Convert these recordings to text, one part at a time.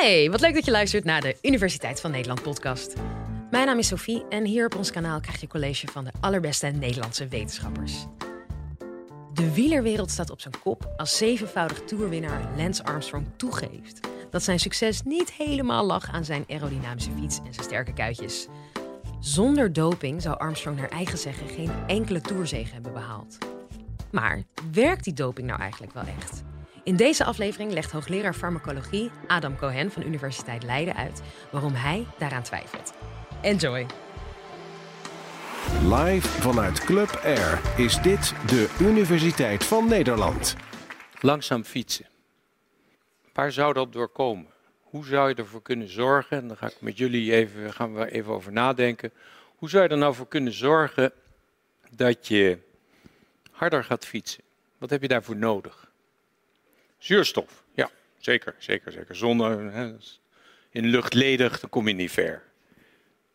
Hey, wat leuk dat je luistert naar de Universiteit van Nederland podcast. Mijn naam is Sophie en hier op ons kanaal krijg je college van de allerbeste Nederlandse wetenschappers. De wielerwereld staat op zijn kop als zevenvoudig toerwinnaar Lance Armstrong toegeeft dat zijn succes niet helemaal lag aan zijn aerodynamische fiets en zijn sterke kuitjes. Zonder doping zou Armstrong naar eigen zeggen geen enkele toerzege hebben behaald. Maar werkt die doping nou eigenlijk wel echt? In deze aflevering legt hoogleraar farmacologie Adam Cohen van Universiteit Leiden uit waarom hij daaraan twijfelt. Enjoy! Live vanuit Club Air is dit de Universiteit van Nederland. Langzaam fietsen. Waar zou dat door komen? Hoe zou je ervoor kunnen zorgen, en daar ga ik met jullie even, gaan we even over nadenken. Hoe zou je er nou voor kunnen zorgen dat je harder gaat fietsen? Wat heb je daarvoor nodig? Zuurstof, ja, zeker, zeker, zeker. Zonder, hè, in lucht ledig, dan kom je niet ver.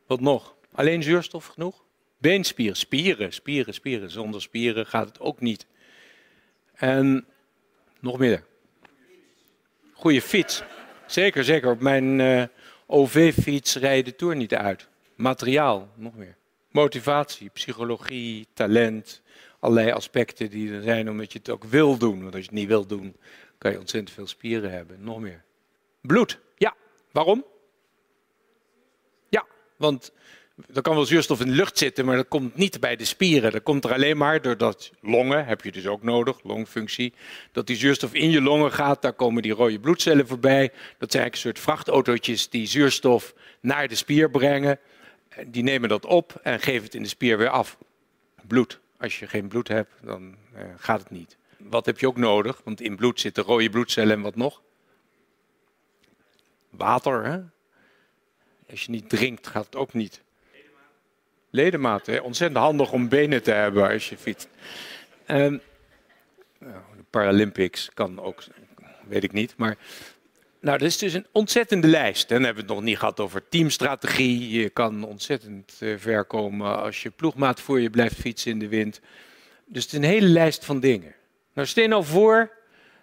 Wat nog? Alleen zuurstof genoeg? Beenspieren, spieren, spieren, spieren. Zonder spieren gaat het ook niet. En nog meer. Goede fiets. Zeker, zeker. Op mijn uh, OV-fiets rijdt de Tour niet uit. Materiaal, nog meer. Motivatie, psychologie, talent. Allerlei aspecten die er zijn omdat je het ook wil doen. Want als je het niet wil doen, kan je ontzettend veel spieren hebben. Nog meer. Bloed. Ja. Waarom? Ja, want er kan wel zuurstof in de lucht zitten, maar dat komt niet bij de spieren. Dat komt er alleen maar doordat longen, heb je dus ook nodig, longfunctie, dat die zuurstof in je longen gaat, daar komen die rode bloedcellen voorbij. Dat zijn eigenlijk een soort vrachtautootjes die zuurstof naar de spier brengen. Die nemen dat op en geven het in de spier weer af. Bloed. Als je geen bloed hebt, dan eh, gaat het niet. Wat heb je ook nodig? Want in bloed zitten rode bloedcellen en wat nog? Water, hè? Als je niet drinkt, gaat het ook niet ledematen. Ontzettend handig om benen te hebben als je fietst. Um, de Paralympics kan ook, weet ik niet. Maar nou, dat is dus een ontzettende lijst. Dan hebben we het nog niet gehad over teamstrategie. Je kan ontzettend uh, ver komen als je ploegmaat voor je blijft fietsen in de wind. Dus het is een hele lijst van dingen. Nou, stel nou voor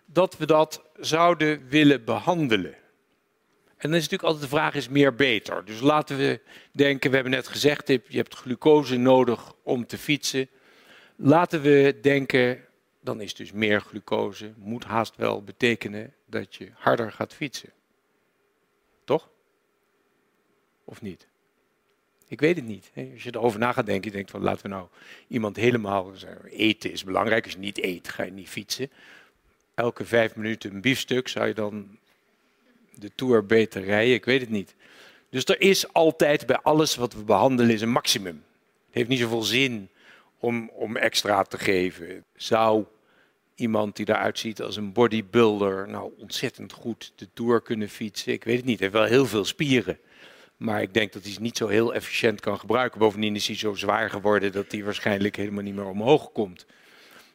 dat we dat zouden willen behandelen. En dan is natuurlijk altijd de vraag, is meer beter? Dus laten we denken, we hebben net gezegd, je hebt glucose nodig om te fietsen. Laten we denken, dan is dus meer glucose, moet haast wel betekenen dat je harder gaat fietsen. Toch? Of niet? Ik weet het niet. Als je erover na gaat denken, je denkt van laten we nou iemand helemaal eten is belangrijk. Als je niet eet, ga je niet fietsen. Elke vijf minuten een biefstuk zou je dan de Tour beter rijden? Ik weet het niet. Dus er is altijd bij alles wat we behandelen is een maximum. Het heeft niet zoveel zin om, om extra te geven. Zou iemand die eruit ziet als een bodybuilder nou ontzettend goed de Tour kunnen fietsen? Ik weet het niet. Hij heeft wel heel veel spieren. Maar ik denk dat hij ze niet zo heel efficiënt kan gebruiken. Bovendien is hij zo zwaar geworden dat hij waarschijnlijk helemaal niet meer omhoog komt.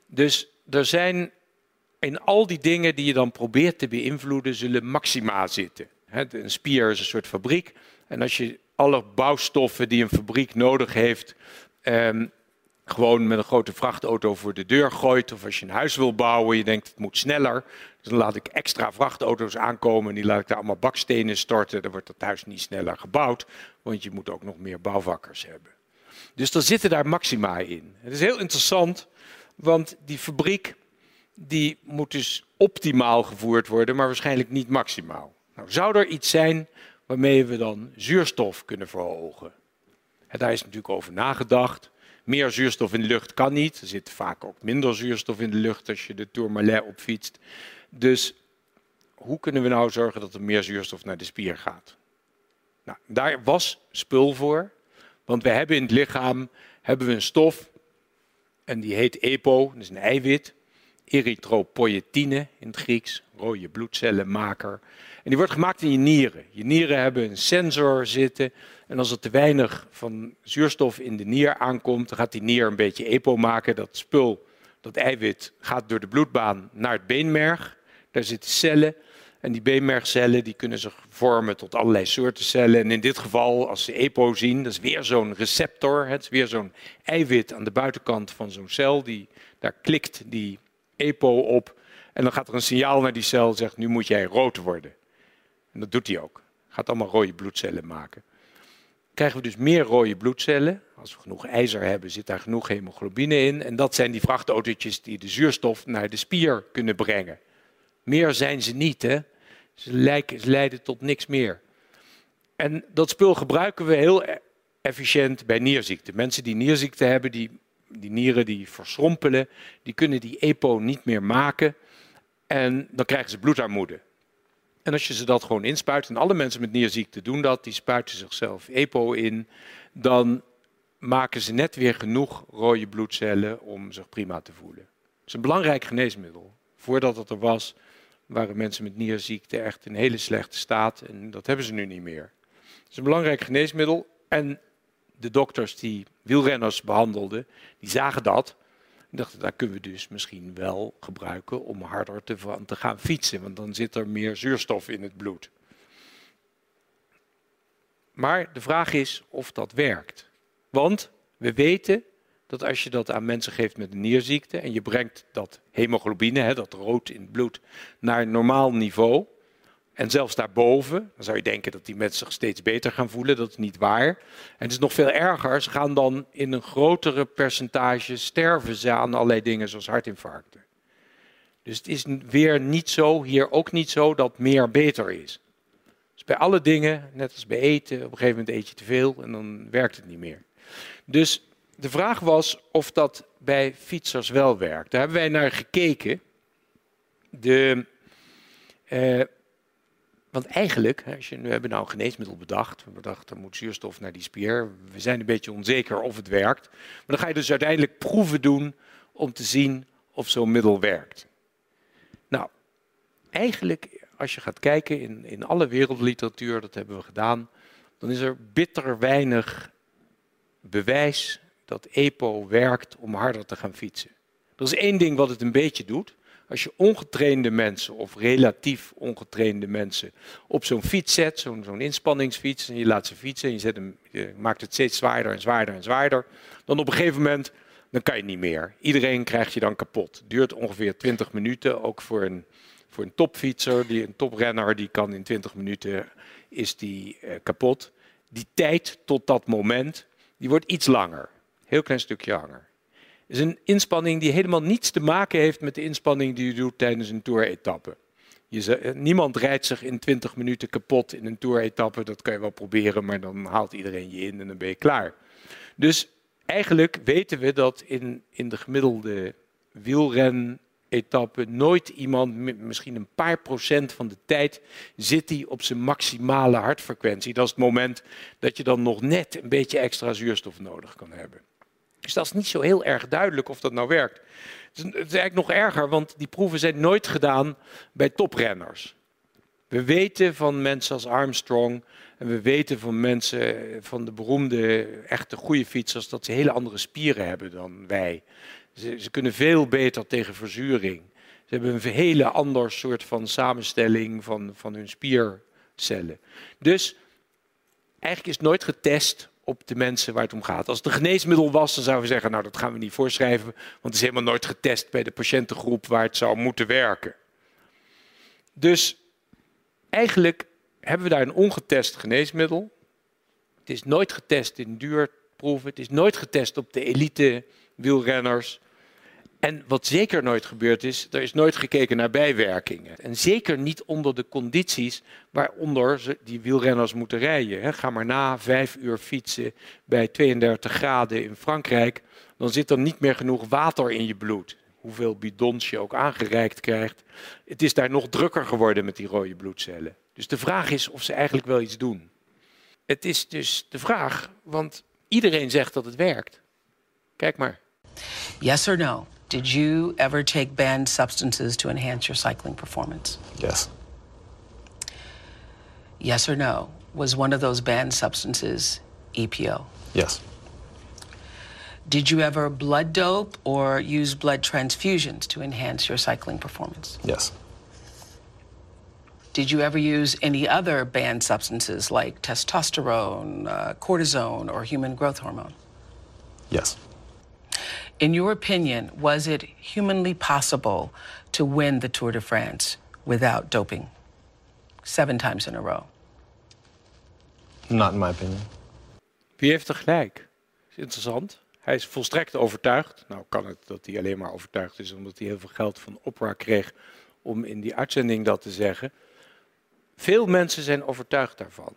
Dus er zijn in al die dingen die je dan probeert te beïnvloeden, zullen maxima zitten. Een spier is een soort fabriek. En als je alle bouwstoffen die een fabriek nodig heeft, ehm, gewoon met een grote vrachtauto voor de deur gooit. Of als je een huis wil bouwen, je denkt het moet sneller. Dus dan laat ik extra vrachtauto's aankomen en die laat ik daar allemaal bakstenen storten. Dan wordt dat huis niet sneller gebouwd, want je moet ook nog meer bouwvakkers hebben. Dus er zitten daar maxima in. Het is heel interessant, want die fabriek die moet dus optimaal gevoerd worden, maar waarschijnlijk niet maximaal. Nou, zou er iets zijn waarmee we dan zuurstof kunnen verhogen? En daar is natuurlijk over nagedacht. Meer zuurstof in de lucht kan niet. Er zit vaak ook minder zuurstof in de lucht als je de Tourmalet opfietst. Dus hoe kunnen we nou zorgen dat er meer zuurstof naar de spier gaat? Nou, daar was spul voor. Want we hebben in het lichaam hebben we een stof en die heet EPO, dat is een eiwit erythropoietine in het Grieks, rode bloedcellenmaker. En die wordt gemaakt in je nieren. Je nieren hebben een sensor zitten. En als er te weinig van zuurstof in de nier aankomt, dan gaat die nier een beetje EPO maken. Dat spul, dat eiwit, gaat door de bloedbaan naar het beenmerg. Daar zitten cellen. En die beenmergcellen die kunnen zich vormen tot allerlei soorten cellen. En in dit geval, als ze EPO zien, dat is weer zo'n receptor. Het is weer zo'n eiwit aan de buitenkant van zo'n cel. Die, daar klikt die EPO op. En dan gaat er een signaal naar die cel, zegt nu moet jij rood worden. En dat doet hij ook. Gaat allemaal rode bloedcellen maken. Krijgen we dus meer rode bloedcellen. Als we genoeg ijzer hebben, zit daar genoeg hemoglobine in. En dat zijn die vrachtautootjes die de zuurstof naar de spier kunnen brengen. Meer zijn ze niet, hè. Ze, leiden tot niks meer. En dat spul gebruiken we heel e- efficiënt bij nierziekte. Mensen die nierziekte hebben, die, die nieren die verschrompelen, die kunnen die EPO niet meer maken. En dan krijgen ze bloedarmoede. En als je ze dat gewoon inspuit, en alle mensen met nierziekte doen dat, die spuiten zichzelf EPO in, dan maken ze net weer genoeg rode bloedcellen om zich prima te voelen. Het is een belangrijk geneesmiddel. Voordat het er was, waren mensen met nierziekte echt in hele slechte staat en dat hebben ze nu niet meer. Het is een belangrijk geneesmiddel en de dokters die wielrenners behandelden, die zagen dat en dachten, daar kunnen we dus misschien wel gebruiken om harder te, gaan fietsen, want dan zit er meer zuurstof in het bloed. Maar de vraag is of dat werkt. Want we weten dat als je dat aan mensen geeft met een nierziekte en je brengt dat hemoglobine, hè, dat rood in het bloed, naar normaal niveau, en zelfs daarboven, dan zou je denken dat die mensen zich steeds beter gaan voelen. Dat is niet waar. En het is nog veel erger. Ze gaan dan in een grotere percentage sterven ze aan allerlei dingen zoals hartinfarcten. Dus het is weer niet zo, hier ook niet zo, dat meer beter is. Dus bij alle dingen, net als bij eten, op een gegeven moment eet je te veel en dan werkt het niet meer. Dus de vraag was of dat bij fietsers wel werkt. Daar hebben wij naar gekeken. De, eh, want eigenlijk, als je, nu hebben nou een geneesmiddel bedacht. We bedachten, er moet zuurstof naar die spier. We zijn een beetje onzeker of het werkt. Maar dan ga je dus uiteindelijk proeven doen om te zien of zo'n middel werkt. Nou, eigenlijk, als je gaat kijken in, in alle wereldliteratuur, dat hebben we gedaan, dan is er bitter weinig bewijs dat EPO werkt om harder te gaan fietsen. Er is één ding wat het een beetje doet. Als je ongetrainde mensen of relatief ongetrainde mensen op zo'n fiets zet, zo'n inspanningsfiets, en je laat ze fietsen en je, zet hem, je maakt het steeds zwaarder en zwaarder en zwaarder, dan op een gegeven moment dan kan je niet meer. Iedereen krijgt je dan kapot. Duurt ongeveer 20 minuten, ook voor een, voor een topfietser, die, een toprenner, die kan in 20 minuten is die eh, kapot. Die tijd tot dat moment, die wordt iets langer. Heel klein stukje langer is een inspanning die helemaal niets te maken heeft met de inspanning die je doet tijdens een tour-etappe. Eh, niemand rijdt zich in 20 minuten kapot in een tour-etappe. Dat kan je wel proberen, maar dan haalt iedereen je in en dan ben je klaar. Dus eigenlijk weten we dat in, in de gemiddelde wielren etappe nooit iemand, misschien een paar procent van de tijd, zit hij op zijn maximale hartfrequentie. Dat is het moment dat je dan nog net een beetje extra zuurstof nodig kan hebben. Dus dat is niet zo heel erg duidelijk of dat nou werkt. Het is, eigenlijk nog erger, want die proeven zijn nooit gedaan bij toprenners. We weten van mensen als Armstrong en we weten van mensen, van de beroemde, echte goede fietsers, dat ze hele andere spieren hebben dan wij. Ze, ze kunnen veel beter tegen verzuring. Ze hebben een hele ander soort van samenstelling van, van hun spiercellen. Dus eigenlijk is nooit getest op de mensen waar het om gaat. Als het een geneesmiddel was, dan zouden we zeggen, nou dat gaan we niet voorschrijven, want het is helemaal nooit getest bij de patiëntengroep waar het zou moeten werken. Dus eigenlijk hebben we daar een ongetest geneesmiddel. Het is nooit getest in duurproeven, het is nooit getest op de elite wielrenners. En wat zeker nooit gebeurd is, er is nooit gekeken naar bijwerkingen. En zeker niet onder de condities waaronder ze die wielrenners moeten rijden. Ga maar na vijf uur fietsen bij 32 graden in Frankrijk, dan zit er niet meer genoeg water in je bloed. Hoeveel bidons je ook aangereikt krijgt. Het is daar nog drukker geworden met die rode bloedcellen. Dus de vraag is of ze eigenlijk wel iets doen. Het is dus de vraag, want iedereen zegt dat het werkt. Kijk maar. Yes or no? Did you ever take banned substances to enhance your cycling performance? Yes. Yes or no? Was one of those banned substances EPO? Yes. Did you ever blood dope or use blood transfusions to enhance your cycling performance? Yes. Did you ever use any other banned substances like testosterone, uh, cortisone, or human growth hormone? Yes. In your opinion, was it humanly possible to win the Tour de France without doping? seven times in a row? Not in my opinion. Wie heeft er gelijk? is interessant. Hij is volstrekt overtuigd. Nou kan het dat hij alleen maar overtuigd is omdat hij heel veel geld van Opera kreeg om in die uitzending dat te zeggen. Veel mensen zijn overtuigd daarvan.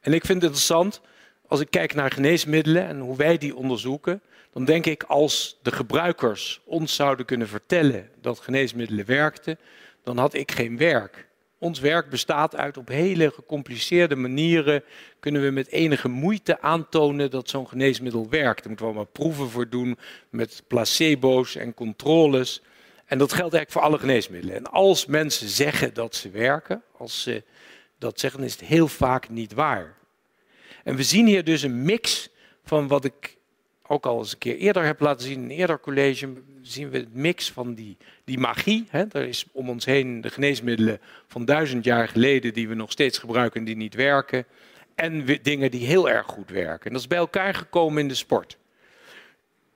En ik vind het interessant, als ik kijk naar geneesmiddelen en hoe wij die onderzoeken, dan denk ik als de gebruikers ons zouden kunnen vertellen dat geneesmiddelen werkten, dan had ik geen werk. Ons werk bestaat uit op hele gecompliceerde manieren kunnen we met enige moeite aantonen dat zo'n geneesmiddel werkt. Daar moeten we allemaal proeven voor doen met placebo's en controles. En dat geldt eigenlijk voor alle geneesmiddelen. En als mensen zeggen dat ze werken, als ze dat zeggen, is het heel vaak niet waar. En we zien hier dus een mix van wat ik ook al eens een keer eerder heb laten zien, in een eerder college, zien we het mix van die, die magie. Hè. Er is om ons heen de geneesmiddelen van duizend jaar geleden die we nog steeds gebruiken en die niet werken. En dingen die heel erg goed werken. En dat is bij elkaar gekomen in de sport.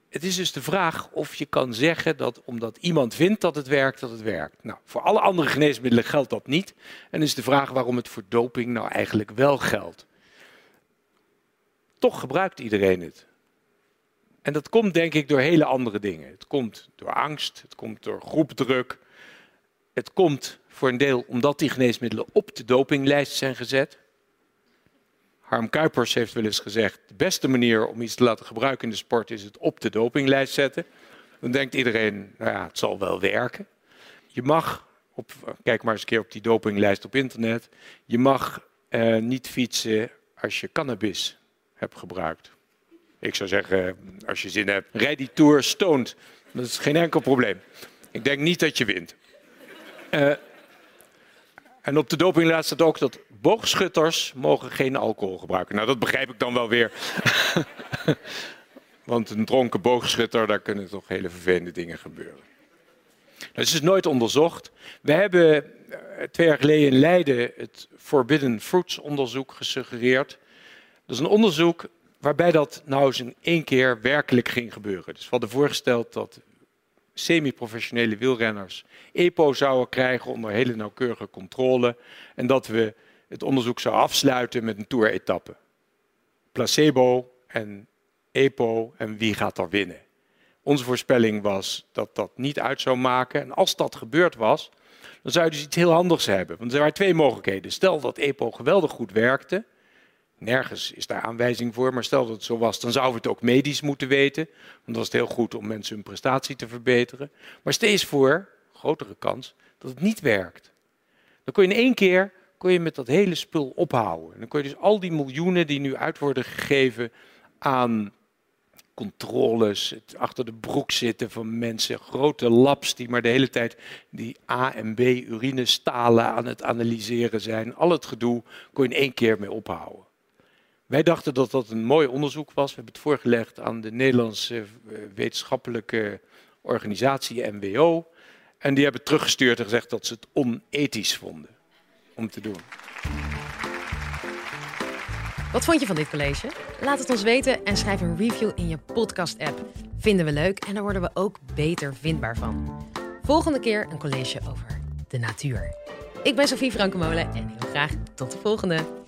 Het is dus de vraag of je kan zeggen dat omdat iemand vindt dat het werkt, dat het werkt. Nou, voor alle andere geneesmiddelen geldt dat niet. En is de vraag waarom het voor doping nou eigenlijk wel geldt. Toch gebruikt iedereen het. En dat komt denk ik door hele andere dingen. Het komt door angst, het komt door groepdruk. Het komt voor een deel omdat die geneesmiddelen op de dopinglijst zijn gezet. Harm Kuipers heeft wel eens gezegd: de beste manier om iets te laten gebruiken in de sport is het op de dopinglijst zetten. Dan denkt iedereen, nou ja, het zal wel werken. Je mag, op, kijk maar eens een keer op die dopinglijst op internet, je mag eh, niet fietsen als je cannabis hebt gebruikt. Ik zou zeggen, als je zin hebt, rijd die Tour stoned. Dat is geen enkel probleem. Ik denk niet dat je wint. Uh, en op de dopinglijst staat ook dat boogschutters mogen geen alcohol gebruiken. Nou, dat begrijp ik dan wel weer. Want een dronken boogschutter, daar kunnen toch hele vervelende dingen gebeuren. Dat is dus nooit onderzocht. We hebben eh, twee jaar geleden in Leiden het Forbidden Fruits onderzoek gesuggereerd. Dat is een onderzoek waarbij dat nou eens in één keer werkelijk ging gebeuren. Dus we hadden voorgesteld dat semi-professionele wielrenners EPO zouden krijgen onder hele nauwkeurige controle. En dat we het onderzoek zouden afsluiten met een tour-etappe. Placebo en EPO en wie gaat er winnen. Onze voorspelling was dat dat niet uit zou maken. En als dat gebeurd was, dan zou je dus iets heel handigs hebben. Want er waren twee mogelijkheden. Stel dat EPO geweldig goed werkte, Nergens is daar aanwijzing voor, maar stel dat het zo was, dan zouden we het ook medisch moeten weten. Want dat is heel goed om mensen hun prestatie te verbeteren. Maar steeds voor, grotere kans, dat het niet werkt. Dan kon je in één keer kon je met dat hele spul ophouden. En dan kon je dus al die miljoenen die nu uit worden gegeven aan controles, het achter de broek zitten van mensen, grote labs die maar de hele tijd die A en B urinestalen aan het analyseren zijn. Al het gedoe kon je in één keer mee ophouden. Wij dachten dat dat een mooi onderzoek was. We hebben het voorgelegd aan de Nederlandse eh, wetenschappelijke organisatie NWO. En die hebben teruggestuurd en gezegd dat ze het onethisch vonden om te doen. Wat vond je van dit college? Laat het ons weten en schrijf een review in je podcast-app. Vinden we leuk en daar worden we ook beter vindbaar van. Volgende keer een college over de natuur. Ik ben Sofie Frankemolen en heel graag tot de volgende.